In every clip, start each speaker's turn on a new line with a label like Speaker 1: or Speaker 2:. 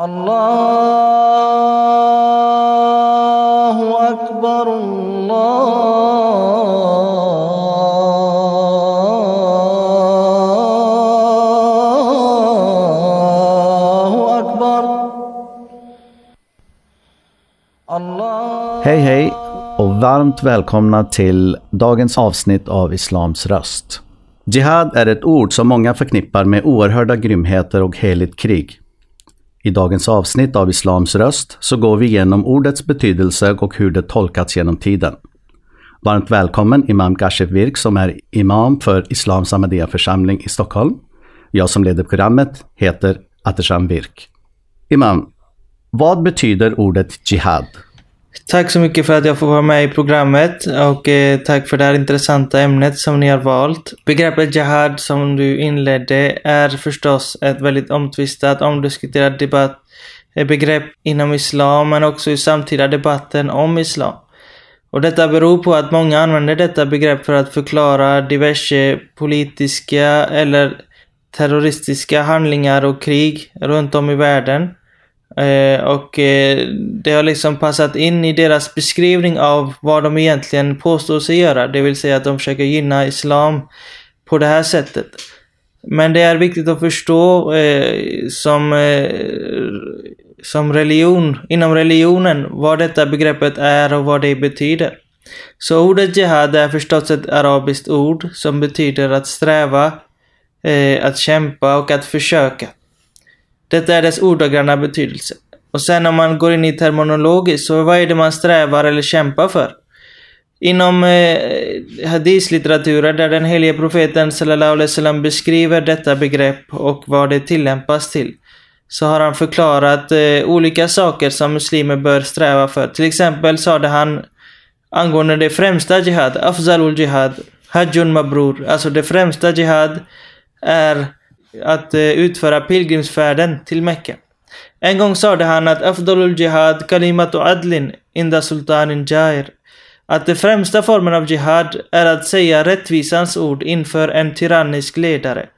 Speaker 1: الله أكبر الله أكبر الله
Speaker 2: Hej hej och varmt välkomna till dagens avsnitt av Islams röst. Jihad är ett ord som många förknippar med oerhörda grymheter och heligt krig. I dagens avsnitt av Islams röst så går vi igenom ordets betydelse och hur det tolkats genom tiden. Varmt välkommen Imam Kashif Virk som är imam för Islams Ahmadiyya församling i Stockholm. Jag som leder programmet heter Atesham Virk. Imam, vad betyder ordet jihad?
Speaker 3: Tack så mycket för att jag får vara med i programmet och eh, tack för det här intressanta ämnet som ni har valt. Begreppet Jihad som du inledde är förstås ett väldigt omtvistat, omdiskuterat debatt, eh, begrepp inom Islam men också i samtida debatten om Islam. Och detta beror på att många använder detta begrepp för att förklara diverse politiska eller terroristiska handlingar och krig runt om i världen. Eh, och eh, det har liksom passat in i deras beskrivning av vad de egentligen påstår sig göra. Det vill säga att de försöker gynna Islam på det här sättet. Men det är viktigt att förstå eh, som, eh, som religion, inom religionen, vad detta begreppet är och vad det betyder. Så ordet Jihad är förstås ett arabiskt ord som betyder att sträva, eh, att kämpa och att försöka. Detta är dess ordagranna betydelse. Och sen om man går in i terminologiskt, så vad är det man strävar eller kämpar för? Inom eh, hadithlitteraturen där den helige profeten sallallahu alaihi wasallam beskriver detta begrepp och vad det tillämpas till, så har han förklarat eh, olika saker som muslimer bör sträva för. Till exempel sade han angående det främsta jihad, afzalul jihad, hajjun mabrur, alltså det främsta jihad är att eh, utföra pilgrimsfärden till Mecka. En gång sade han att Afdalul Jihad kalimatu adlin inda sultanin Jair. Att den främsta formen av Jihad är att säga rättvisans ord inför en tyrannisk ledare.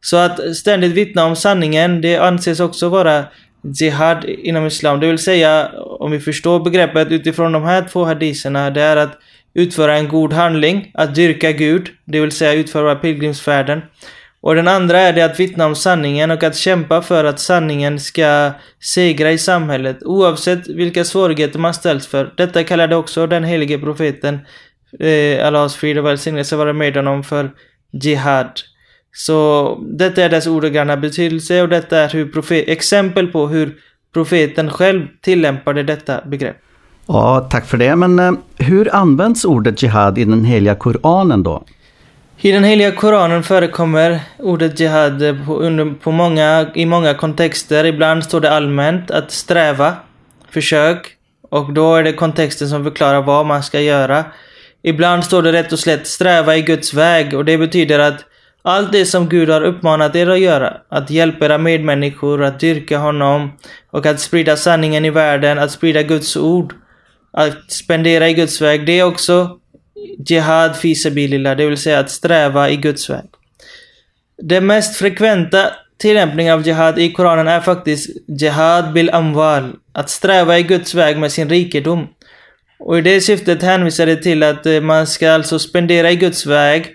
Speaker 3: Så att ständigt vittna om sanningen, det anses också vara Jihad inom Islam. Det vill säga, om vi förstår begreppet utifrån de här två hadiserna, det är att utföra en god handling, att dyrka Gud, det vill säga utföra pilgrimsfärden. Och den andra är det att vittna om sanningen och att kämpa för att sanningen ska segra i samhället oavsett vilka svårigheter man ställs för. Detta kallade också den helige profeten, eh, Allahs frid och välsignelse vara med honom för Jihad. Så detta är dess ordagranna betydelse och detta är hur profet, exempel på hur profeten själv tillämpade detta begrepp.
Speaker 2: Ja, tack för det. Men eh, hur används ordet jihad i den heliga Koranen då?
Speaker 3: I den heliga Koranen förekommer ordet jihad på, under, på många, i många kontexter. Ibland står det allmänt att sträva, försök, och då är det kontexten som förklarar vad man ska göra. Ibland står det rätt och slätt sträva i Guds väg och det betyder att allt det som Gud har uppmanat er att göra, att hjälpa era medmänniskor, att dyrka honom och att sprida sanningen i världen, att sprida Guds ord, att spendera i Guds väg, det är också Jihad fi sabilillah, det vill säga att sträva i Guds väg. Den mest frekventa tillämpningen av Jihad i Koranen är faktiskt Jihad bil amwal, att sträva i Guds väg med sin rikedom. Och i det syftet hänvisar det till att eh, man ska alltså spendera i Guds väg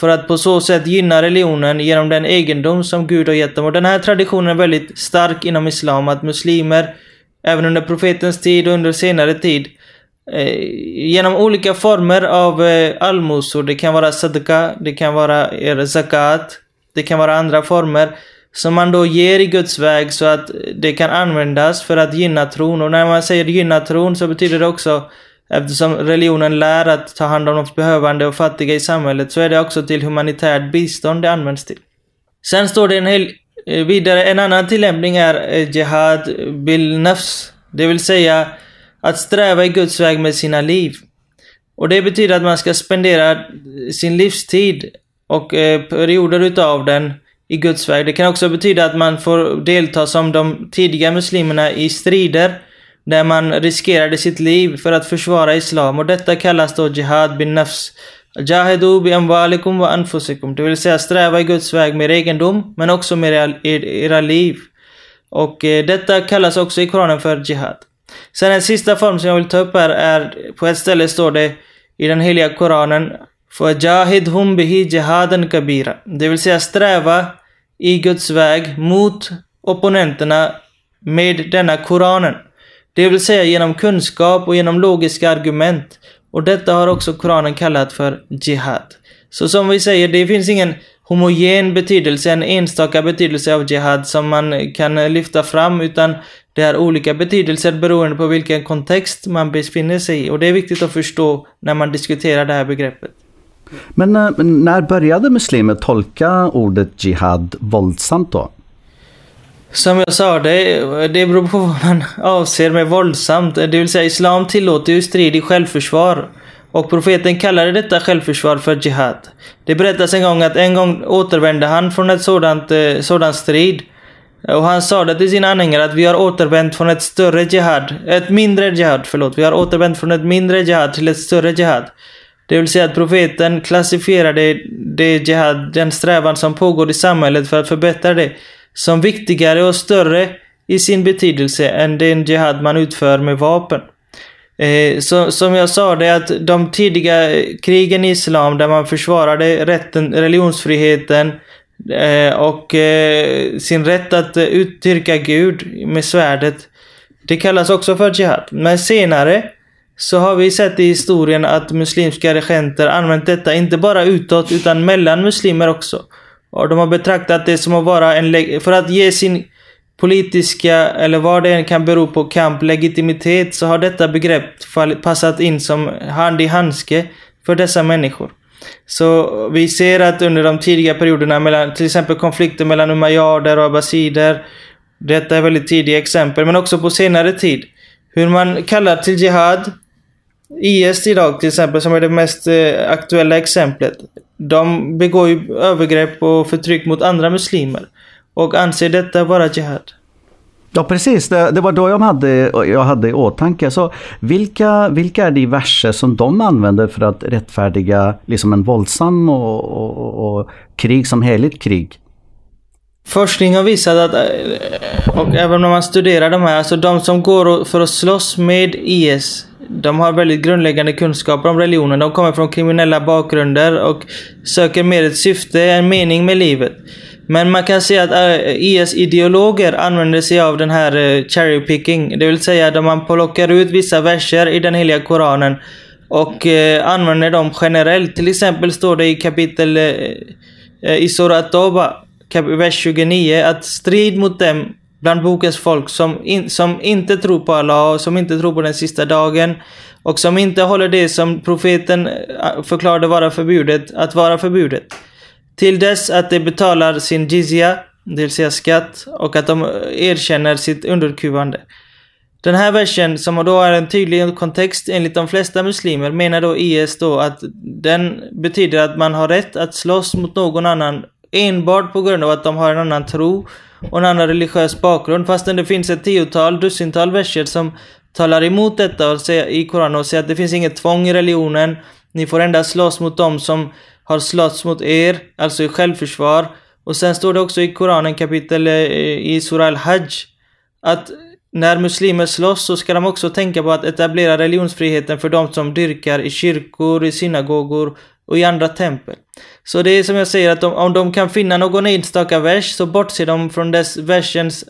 Speaker 3: för att på så sätt gynna religionen genom den egendom som Gud har gett dem. Och den här traditionen är väldigt stark inom Islam, att muslimer, även under profetens tid och under senare tid, Eh, genom olika former av eh, allmosor, det kan vara sadqa, det kan vara er zakat, det kan vara andra former, som man då ger i Guds väg så att det kan användas för att gynna tron. Och när man säger gynna tron så betyder det också Eftersom religionen lär att ta hand om de behövande och fattiga i samhället så är det också till humanitärt bistånd det används till. Sen står det en hel, eh, vidare, en annan tillämpning är eh, Jihad bil nafs. Det vill säga att sträva i Guds väg med sina liv. Och det betyder att man ska spendera sin livstid och eh, perioder utav den i Guds väg. Det kan också betyda att man får delta som de tidiga muslimerna i strider där man riskerade sitt liv för att försvara Islam och detta kallas då Jihad bin Nafs. Jahidu bi amwalikum wa anfusikum. Det vill säga sträva i Guds väg med egendom men också med era, liv. Och eh, detta kallas också i Koranen för Jihad. Sen en sista form som jag vill ta upp här är, på ett ställe står det i den heliga Koranen hum bihi jihadan kabira. Det vill säga sträva i Guds väg mot opponenterna med denna Koranen. Det vill säga genom kunskap och genom logiska argument. Och detta har också Koranen kallat för Jihad. Så som vi säger, det finns ingen homogen betydelse, en enstaka betydelse av Jihad som man kan lyfta fram, utan det är olika betydelser beroende på vilken kontext man befinner sig i. Och det är viktigt att förstå när man diskuterar det här begreppet.
Speaker 2: Men eh, när började muslimer tolka ordet jihad våldsamt då?
Speaker 3: Som jag sa, det, det beror på vad man avser med våldsamt. Det vill säga, islam tillåter ju strid i självförsvar. Och profeten kallade detta självförsvar för jihad. Det berättas en gång att en gång återvände han från ett sådant, eh, sådan strid. Och han sa det till sina anhängare att vi har återvänt från ett större jihad, ett mindre jihad, förlåt. Vi har återvänt från ett mindre jihad till ett större jihad. Det vill säga att profeten klassifierade det jihad, den strävan som pågår i samhället för att förbättra det, som viktigare och större i sin betydelse än den jihad man utför med vapen. Eh, så, som jag sa, det att de tidiga krigen i Islam där man försvarade rätten, religionsfriheten Eh, och eh, sin rätt att eh, uttrycka Gud med svärdet. Det kallas också för jihad. Men senare så har vi sett i historien att muslimska regenter använt detta inte bara utåt utan mellan muslimer också. Och de har betraktat det som att vara en... För att ge sin politiska, eller vad det än kan bero på, kamp legitimitet så har detta begrepp passat in som hand i handske för dessa människor. Så vi ser att under de tidiga perioderna mellan till exempel konflikter mellan umayyader och abbasider. Detta är väldigt tidiga exempel, men också på senare tid. Hur man kallar till Jihad. IS idag till exempel, som är det mest eh, aktuella exemplet. De begår ju övergrepp och förtryck mot andra muslimer och anser detta vara jihad.
Speaker 2: Ja precis, det, det, var då jag hade, jag hade i åtanke. Så vilka, vilka är de verser som de använder för att rättfärdiga liksom en våldsam och, och, och krig som heligt krig?
Speaker 3: Forskning har visat att, eh, och även om man studerar de här, alltså de som går för att slåss med IS, de har väldigt grundläggande kunskaper om religionen. De kommer från kriminella bakgrunder och söker mer ett syfte, en mening med livet. Men man kan säga att eh, IS-ideologer använder sig av den här eh, cherry picking. Det vill säga att man plockar ut vissa verser i den heliga Koranen och eh, använder dem generellt. Till exempel står det i kapitel i Surat Toba, vers 29, att strid mot dem bland bokens folk som, in, som inte tror på Allah och som inte tror på den sista dagen och som inte håller det som profeten förklarade vara förbjudet, att vara förbjudet. Till dess att de betalar sin jizya, det vill säga skatt, och att de erkänner sitt underkuvande. Den här versen, som då är en tydlig kontext enligt de flesta muslimer, menar då IS då att den betyder att man har rätt att slåss mot någon annan enbart på grund av att de har en annan tro och en annan religiös bakgrund. Fastän det finns ett tiotal, dussintal verser som talar emot detta och säger, i Koranen och säger att det finns inget tvång i religionen. Ni får endast slåss mot dem som har slåtts mot er, alltså i självförsvar. Och sen står det också i Koranen kapitel eh, i Surah al-Hajj att när muslimer slåss så ska de också tänka på att etablera religionsfriheten för de som dyrkar i kyrkor, i synagogor och i andra tempel. Så det är som jag säger att de, om de kan finna någon enstaka vers så bortser de från dess versens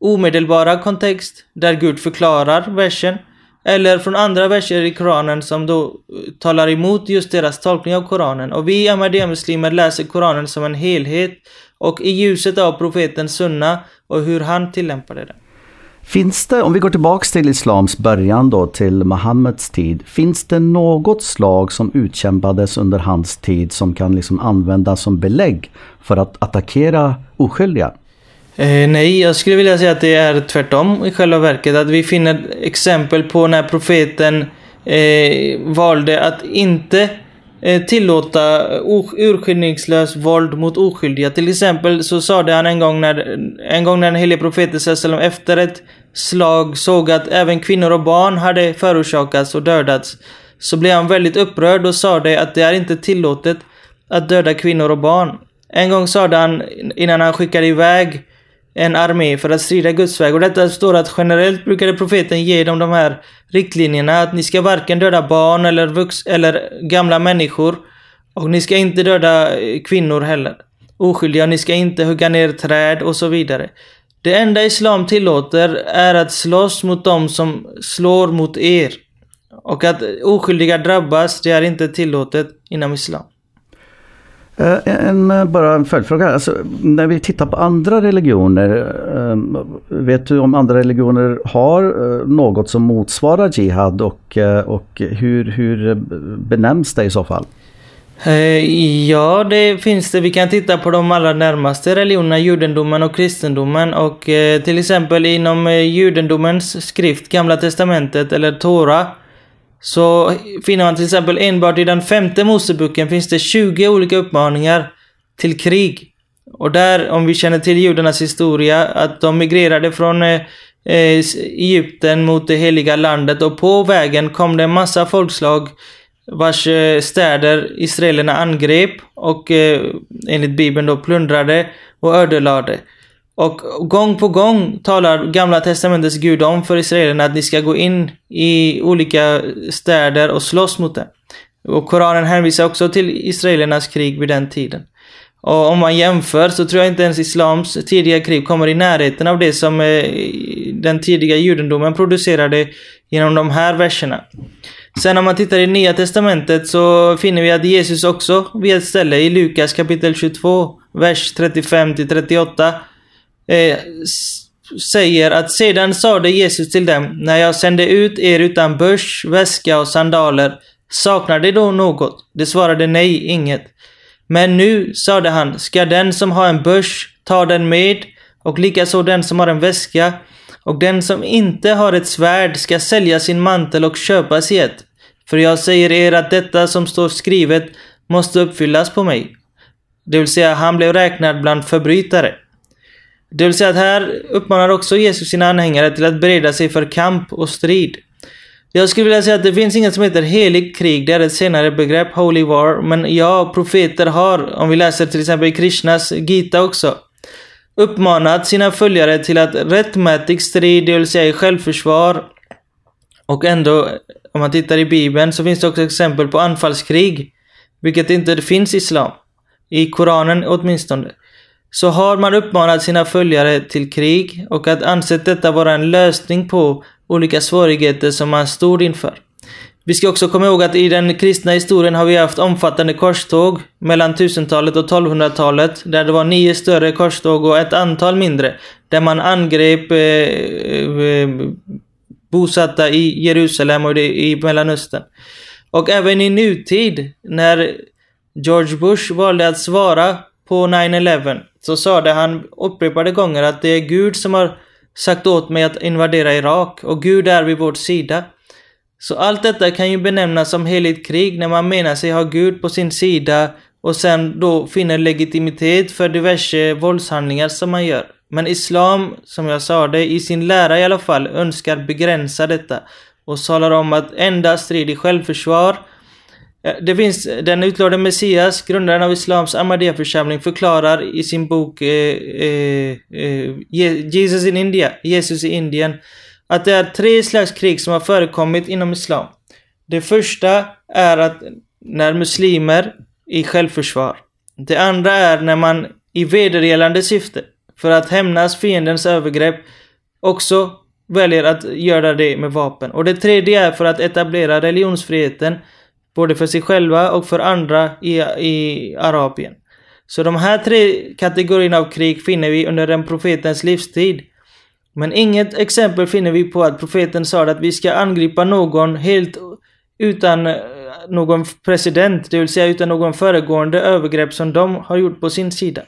Speaker 3: omedelbara kontext där Gud förklarar versen eller från andra verser i Koranen som då eh, talar emot just deras tolkning av Koranen. Och vi Ahmadiyya-muslimer läser Koranen som en helhet och i ljuset av profeten Sunna och hur han tillämpade det.
Speaker 2: Finns det, om vi går tillbaks till Islams början då, till Muhammeds tid, finns det något slag som utkämpades under hans tid som kan liksom användas som belägg för att attackera oskyldiga?
Speaker 3: Eh, nej, jag skulle vilja säga att det är tvärtom i själva verket. Att vi finner exempel på när profeten eh, valde att inte eh, tillåta urskillningslös våld mot oskyldiga. Till exempel så sade han en gång när, en gång när den helige profeten Sallam efter ett slag såg att även kvinnor och barn hade förorsakats och dödats. Så blev han väldigt upprörd och sade att det är inte tillåtet att döda kvinnor och barn. En gång sade han innan han skickade iväg en armé för att strida Guds väg. Och detta står att generellt brukade profeten ge dem de här riktlinjerna att ni ska varken döda barn eller, vux eller gamla människor och ni ska inte döda eh, kvinnor heller. Oskyldiga, ni ska inte hugga ner träd och så vidare. Det enda islam tillåter är att slåss mot dem som slår mot er. Och att oskyldiga drabbas, det är inte tillåtet inom islam.
Speaker 2: Eh, en, eh, bara en följdfråga. Alltså, när vi tittar på andra religioner, eh, vet du om andra religioner har något som motsvarar jihad och, och hur, hur benämns det i så fall?
Speaker 3: Ja, det finns det. Vi kan titta på de allra närmaste religionerna, judendomen och kristendomen. Och till exempel inom judendomens skrift, Gamla Testamentet eller Tora, så finner man till exempel enbart i den femte Moseboken finns det 20 olika uppmaningar till krig. Och där, om vi känner till judarnas historia, att de migrerade från eh, eh Egypten mot det heliga landet och på vägen kom det en massa folkslag vars eh, städer israelerna angrep och eh, enligt bibeln då plundrade och ödelade. Och gång på gång talar gamla testamentets Gud om för israelerna att ni ska gå in i olika städer och slåss mot dem. Och Koranen hänvisar också till israelernas krig vid den tiden. Och om man jämför så tror jag inte ens islams tidiga krig kommer i närheten av det som eh, den tidiga judendomen producerade genom de här verserna. Sen om man tittar i Nya Testamentet så finner vi att Jesus också vid ett ställe i Lukas kapitel 22, vers 35 till 38 eh, säger att sedan sade Jesus till dem, när jag sände ut er utan börs, väska och sandaler, saknar de då något? De svarade nej, inget. Men nu, sade han, ska den som har en börs ta den med, och likaså den som har en väska, och den som inte har ett svärd ska sälja sin mantel och köpa sig ett. För jag säger er att detta som står skrivet måste uppfyllas på mig. Det vill säga, han blev räknad bland förbrytare. Det vill säga att här uppmanar också Jesus sina anhängare till att bereda sig för kamp och strid. Jag skulle vilja säga att det finns inget som heter heligt krig, det är ett senare begrepp, holy war, men ja, profeter har, om vi läser till exempel i Krishnas Gita också, uppmanat sina följare till att rättmätig strid, det vill säga i självförsvar, och ändå, om man tittar i Bibeln så finns det också exempel på anfallskrig, vilket inte finns i Islam. I Koranen åtminstone. Så har man uppmanat sina följare till krig och att ansett detta vara en lösning på olika svårigheter som man stod inför. Vi ska också komma ihåg att i den kristna historien har vi haft omfattande korståg mellan 1000-talet och 1200-talet där det var nio större korståg och ett antal mindre där man angrep eh, eh, bosatta i Jerusalem och i Mellanöstern. Och även i nutid, när George Bush valde att svara på 9-11, så sade han upprepade gånger att det är Gud som har sagt åt mig att invadera Irak och Gud är vid vår sida. Så allt detta kan ju benämnas som heligt krig när man menar sig ha Gud på sin sida och sen då finner legitimitet för diverse våldshandlingar som man gör. Men Islam, som jag sa det, i sin lära i alla fall, önskar begränsa detta och talar om att endast strid i självförsvar. Det finns, den utlovade Messias, grundaren av Islams Ahmadiyya-församling, förklarar i sin bok eh, eh, eh Jesus in India, Jesus i Indien, att det är tre slags krig som har förekommit inom Islam. Det första är att när muslimer i självförsvar. Det andra är när man i vedergällande syfte, för att hämnas fiendens övergrepp, också väljer att göra det med vapen. Och det tredje är för att etablera religionsfriheten, både för sig själva och för andra i, i Arabien. Så de här tre kategorierna av krig finner vi under den profetens livstid. Men inget exempel finner vi på att profeten sa att vi ska angripa någon helt utan eh, någon president, det vill säga utan någon föregående övergrepp som de har gjort på sin sida.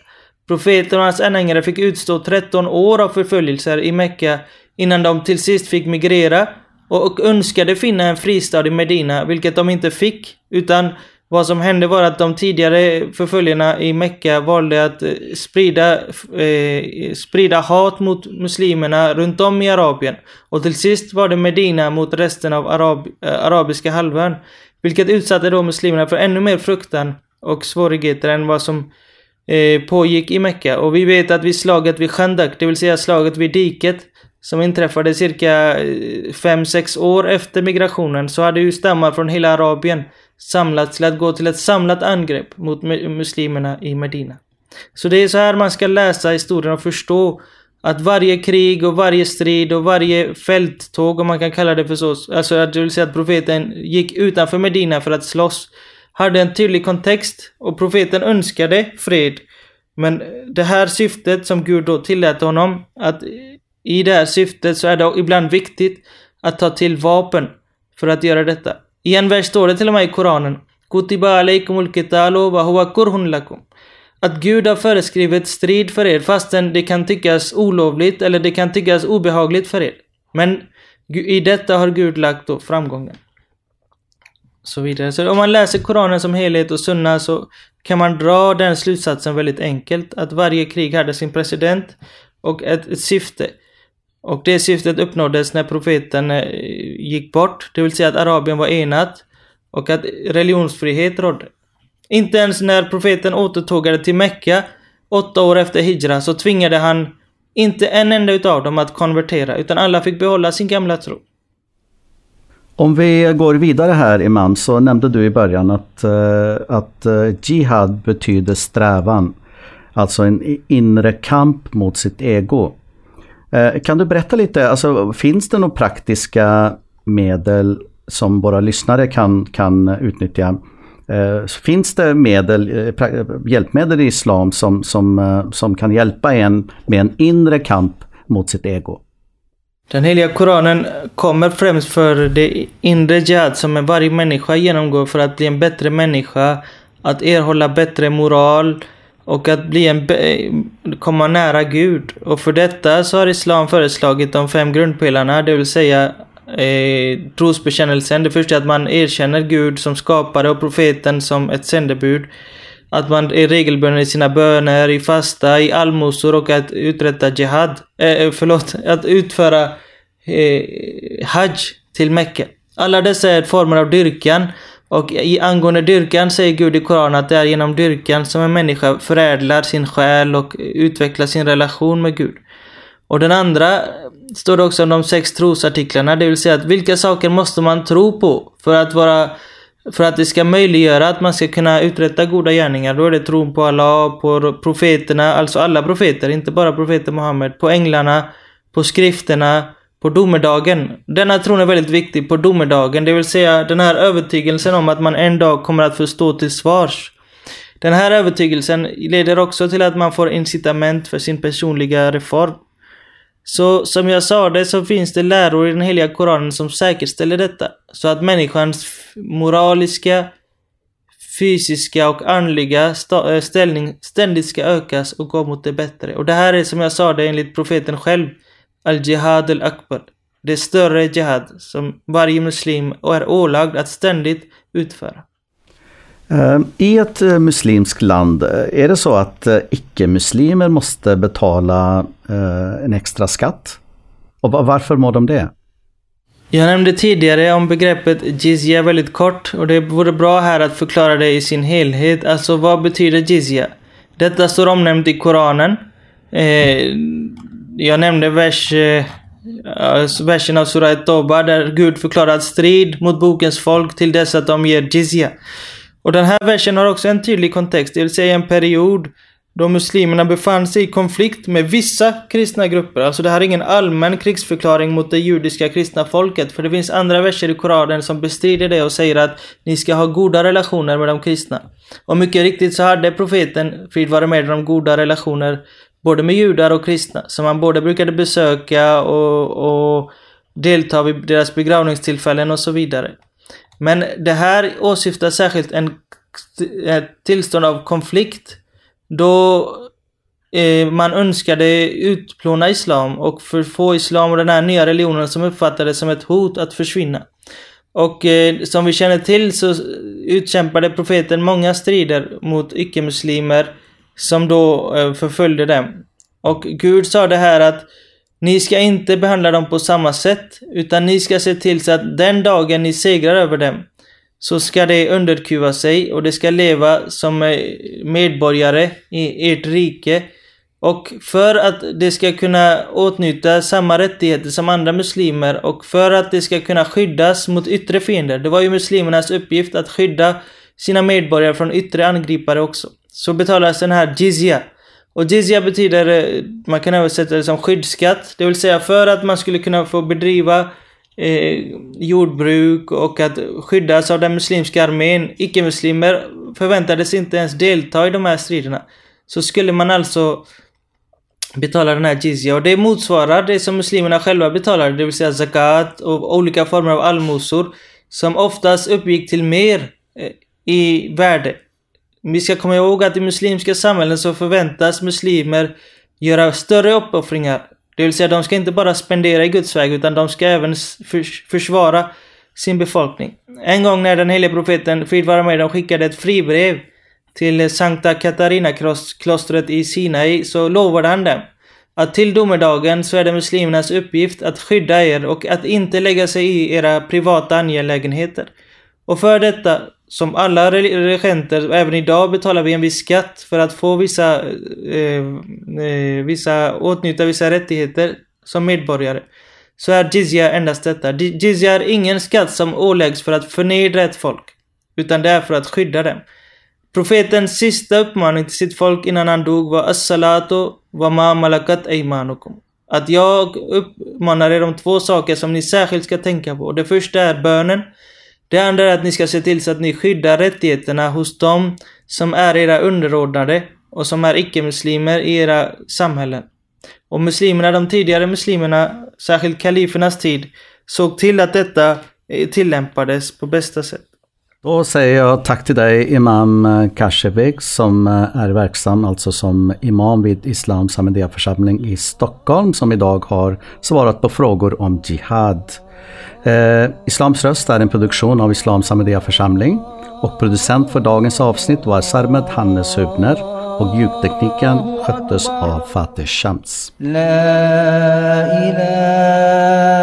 Speaker 3: Profeten och hans anhängare fick utstå 13 år av förföljelser i Mekka innan de till sist fick migrera och önskade finna en fristad i Medina, vilket de inte fick. Utan vad som hände var att de tidigare förföljarna i Mekka valde att eh, sprida, eh, sprida hat mot muslimerna runt om i Arabien. Och till sist var det Medina mot resten av Arab, eh, arabiska halvön. Vilket utsatte då muslimerna för ännu mer fruktan och svårigheter än vad som eh, pågick i Mecka. Och vi vet att vid slaget vid Khandak, det vill säga slaget vid diket, som inträffade cirka eh, 5-6 år efter migrationen, så hade ju stammar från hela Arabien samlats till att gå till ett samlat angrepp mot muslimerna i Medina. Så det är så här man ska läsa historien och förstå att varje krig och varje strid och varje fälttåg, om man kan kalla det för så, alltså att det vill säga att profeten gick utanför Medina för att slåss, hade en tydlig kontext och profeten önskade fred. Men det här syftet som Gud då tillät honom, att i det här syftet så är det ibland viktigt att ta till vapen för att göra detta. I en vers står det till och med i Koranen Kutiba alaykumul kitalu wa huwa kurhun lakum att Gud har föreskrivit strid för er fastän det kan tyckas olovligt eller det kan tyckas obehagligt för er. Men i detta har Gud lagt då framgången. Så vidare. Så om man läser Koranen som helhet och Sunna så kan man dra den slutsatsen väldigt enkelt. Att varje krig hade sin president och ett, ett syfte. Och det syftet uppnåddes när profeten eh, gick bort. Det vill säga att Arabien var enat och att religionsfrihet rådde. Inte ens när profeten återtågade till Mecka åtta år efter Hijra så tvingade han inte en enda utav dem att konvertera utan alla fick behålla sin gamla tro.
Speaker 2: Om vi går vidare här Imam så nämnde du i början att, eh, att eh, Jihad betyder strävan. Alltså en inre kamp mot sitt ego. Eh, kan du berätta lite, alltså, finns det några praktiska medel som våra lyssnare kan, kan utnyttja eh, finns det medel, eh, hjälpmedel i islam som, som, som kan hjälpa en med en inre kamp mot sitt ego?
Speaker 3: Den heliga Koranen kommer främst för det inre jihad som varje människa genomgår för att bli en bättre människa, att erhålla bättre moral och att bli en komma nära Gud. Och för detta så har Islam föreslagit de fem grundpelarna, det vill säga eh, trosbekännelsen. Det första är att man erkänner Gud som skapare och profeten som ett sändebud. Att man är regelbunden i sina böner, i fasta, i allmosor och att uträtta jihad. Eh, eh förlåt, att utföra eh, hajj till Mecka. Alla dessa är former av dyrkan. Och i angående dyrkan säger Gud i Koranen att det är genom dyrkan som en människa förädlar sin själ och utvecklar sin relation med Gud. Och den andra står det också om de sex trosartiklarna, det vill säga att vilka saker måste man tro på för att vara för att det ska möjliggöra att man ska kunna uträtta goda gärningar. Då är det tron på Allah, på profeterna, alltså alla profeter, inte bara profeten Muhammed, på änglarna, på skrifterna, på domedagen. Denna tron är väldigt viktig på domedagen, det vill säga den här övertygelsen om att man en dag kommer att få stå till svars. Den här övertygelsen leder också till att man får incitament för sin personliga reform. Så som jag sa det så finns det läror i den heliga Koranen som säkerställer detta. Så att människans moraliska, fysiska och andliga eh, ställning ständigt ska ökas och gå mot det bättre. Och det här är som jag sa det enligt profeten själv, Al-Jihad al-Akbar. Det större jihad som varje muslim är ålagd att ständigt utföra.
Speaker 2: Eh, I ett eh, muslimskt land, eh, är det så att icke-muslimer måste betala en extra skatt? Och varför må de det?
Speaker 3: Jag nämnde tidigare om begreppet jizya väldigt kort och det vore bra här att förklara det i sin helhet. Alltså vad betyder jizya? Detta står omnämnt i Koranen jag nämnde vers, eh, alltså versen av Surah Toba där Gud förklarar strid mot bokens folk till dess att de ger jizya. Och den här versen har också en tydlig kontext, det vill säga en period då muslimerna befann sig i konflikt med vissa kristna grupper. Alltså det här är ingen allmän krigsförklaring mot det judiska kristna folket. För det finns andra verser i Koranen som bestrider det och säger att ni ska ha goda relationer med de kristna. Och mycket riktigt så hade profeten, frid vare med de goda relationer både med judar och kristna. Som han både brukade besöka och, och delta vid deras begravningstillfällen och så vidare. Men det här åsyftar särskilt en, ett tillstånd av konflikt då eh, man önskade utplåna islam och få islam och den här nya religionen som uppfattades som ett hot att försvinna. Och eh, som vi känner till så utkämpade profeten många strider mot icke-muslimer som då eh, förföljde dem. Och Gud sa det här att ni ska inte behandla dem på samma sätt, utan ni ska se till så att den dagen ni segrar över dem, så ska de underkuva sig och de ska leva som eh, medborgare i ert rike. Och för att de ska kunna åtnjuta samma rättigheter som andra muslimer och för att de ska kunna skyddas mot yttre fiender. Det var ju muslimernas uppgift att skydda sina medborgare från yttre angripare också. Så betalas den här jizya. Och jizya betyder, eh, man kan översätta det som skyddsskatt. Det vill säga för att man skulle kunna få bedriva eh, jordbruk och att skyddas av den muslimska armén. Icke-muslimer förväntades inte ens delta i de här striderna. Så skulle man alltså betala den här jizya och det motsvarar det som muslimerna själva betalade, det vill säga zakat och olika former av allmosor som oftast uppgick till mer eh, i värde. Vi ska komma ihåg att i muslimska samhällen så förväntas muslimer göra större uppoffringar. Det vill säga de ska inte bara spendera i Guds väg utan de ska även försvara sin befolkning. En gång när den helige profeten, frid vara med, dem skickade ett fribrev till Sankta Katarina-klostret i Sinai så lovade han dem att till domedagen så är det muslimernas uppgift att skydda er och att inte lägga sig i era privata angelägenheter. Och för detta, som alla regenter, även idag betalar vi en viss skatt för att få vissa, eh, eh vissa åtnjuta vissa rättigheter som medborgare. Så är jizya endast detta. Jizya är ingen skatt som åläggs för att förnedra ett folk, utan det är för att skydda dem. Profetens sista uppmaning till sitt folk innan han dog var As-salatu wa ma malakat aymanukum. Att jag uppmanar er om två saker som ni särskilt ska tänka på. Det första är bönen. Det andra är att ni ska se till så att ni skyddar rättigheterna hos dem som är era underordnade och som är icke-muslimer i era samhällen. Och muslimerna, de tidigare muslimerna, särskilt kalifernas tid, såg till att detta eh, tillämpades på bästa sätt.
Speaker 2: Då säger jag tack till dig Imam Kashevik som eh, är verksam alltså som imam vid Islams Ahmadiyya-församling i Stockholm som idag har svarat på frågor om Jihad. Eh, Islams röst är en produktion av Islams Ahmadiyya församling och producent för dagens avsnitt var Sarmed Hannes Hübner och ljudtekniken sköttes av Fateh Shams. La ilaha